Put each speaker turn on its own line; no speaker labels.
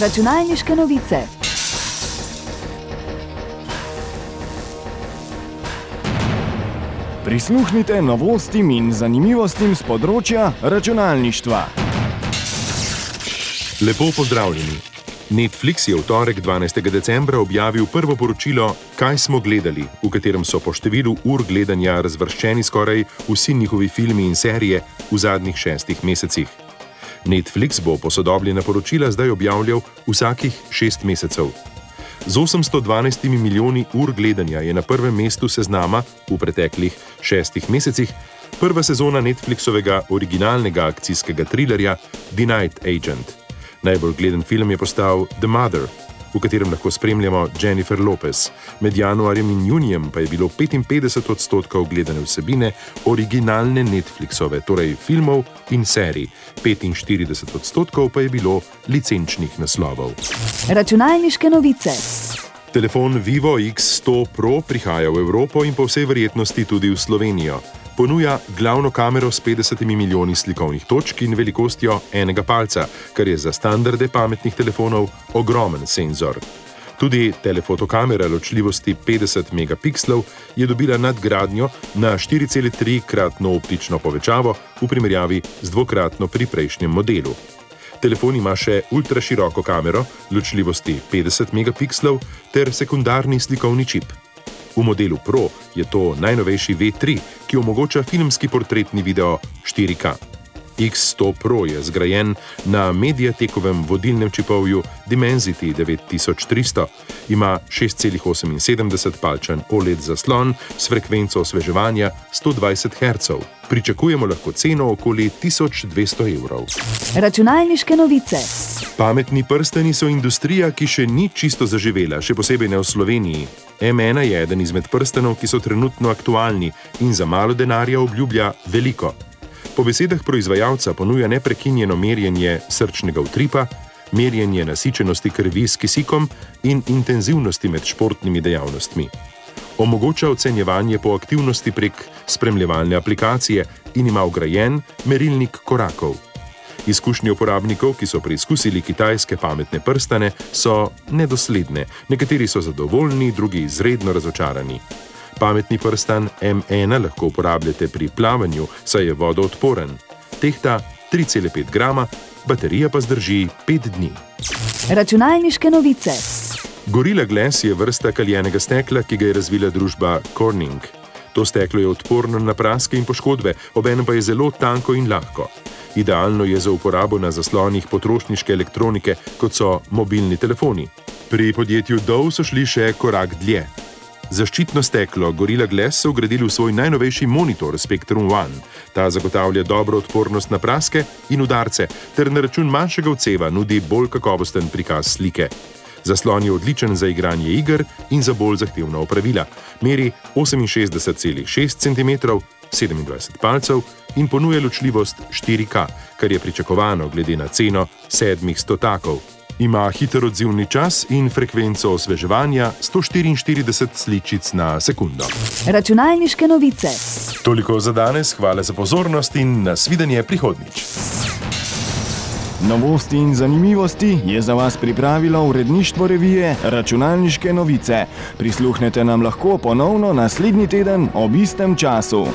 Računalniške novice.
Prisluhnite novostim in zanimivostim z področja računalništva.
Lepo pozdravljeni. Netflix je v torek 12. decembra objavil prvo poročilo Kaj smo gledali, v katerem so po številu ur gledanja razvrščeni skoraj vsi njihovi filmi in serije v zadnjih šestih mesecih. Netflix bo posodobljena poročila zdaj objavljal vsakih šest mesecev. Z 812 milijoni ur gledanja je na prvem mestu seznama v preteklih šestih mesecih prva sezona Netflixovega originalnega akcijskega trilerja The Night Agent. Najbolj gleden film je postal The Mother, v katerem lahko spremljamo Jennifer Lopez. Med januarjem in junijem pa je bilo 55 odstotkov gledane vsebine originalne Netflixove, torej filmov in serij, 45 odstotkov pa je bilo licenčnih naslovov.
Računalniške novice.
Telefon Vivo X100 Pro prihaja v Evropo in po vsej verjetnosti tudi v Slovenijo. Ponuja glavno kamero s 50 milijoni slikovnih točk in velikostjo enega palca, kar je za standarde pametnih telefonov ogromen senzor. Tudi telefotokamera ločljivosti 50 megapikslov je dobila nadgradnjo na 4,3-kratno optično povečavo v primerjavi z dvokratno pri prejšnjem modelu. Telefon ima še ultraširoko kamero ločljivosti 50 megapikslov ter sekundarni slikovni čip. V modelu Pro je to najnovejši V3, ki omogoča filmski portretni video 4K. X100 Pro je zgrajen na Mediatekovem vodilnem čipovju Dimensity 9300, ima 6,78 palčen OLED zaslon s frekvenco osveževanja 120 Hz. Pričakujemo lahko ceno okoli 1200 evrov.
Računalniške novice.
Pametni prstani so industrija, ki še ni čisto zaživela, še posebej ne v Sloveniji. M1 je eden izmed prstanov, ki so trenutno aktualni in za malo denarja obljublja veliko. Po besedah proizvajalca ponuja neprekinjeno merjenje srčnega utripa, merjenje nasičenosti krvi s kisikom in intenzivnosti med športnimi dejavnostmi. Omogoča ocenjevanje po aktivnosti prek spremljevalne aplikacije in ima ugrajen merilnik korakov. Izkušnje uporabnikov, ki so preizkusili kitajske pametne prstane, so nedosledne. Nekateri so zadovoljni, drugi izredno razočarani. Pametni prstan M1 lahko uporabljate pri plavanju, saj je vodoodporen. Tehta 3,5 grama, baterija pa zdrži 5 dni.
Računalniške novice.
Gorilla Glass je vrsta kaljenega stekla, ki ga je razvila družba Corning. To steklo je odporno na praske in poškodbe, obenem pa je zelo tanko in lahko. Idealno je za uporabo na zaslonih potrošniške elektronike, kot so mobilni telefoni. Pri podjetju Dow so šli še korak dlje. Zaščitno steklo Gorilla Glass so ugradili v svoj najnovejši monitor Spectrum One. Ta zagotavlja dobro odpornost na praske in udarce, ter na račun manjšega odseva nudi bolj kakovosten prikaz slike. Zaslon je odličen za igranje iger in za bolj zahtevna opravila. Meri 68,6 cm, 27 palcev in ponuja ločljivost 4K, kar je pričakovano glede na ceno sedmih stotakov. Ima hiter odzivni čas in frekvenco osveževanja 144 sličic na sekundo.
Računalniške novice.
Toliko za danes, hvala za pozornost in nasvidenje prihodnič.
Novosti in zanimivosti je za vas pripravilo uredništvo revije Računalniške novice. Prisluhnete nam lahko ponovno naslednji teden ob istem času.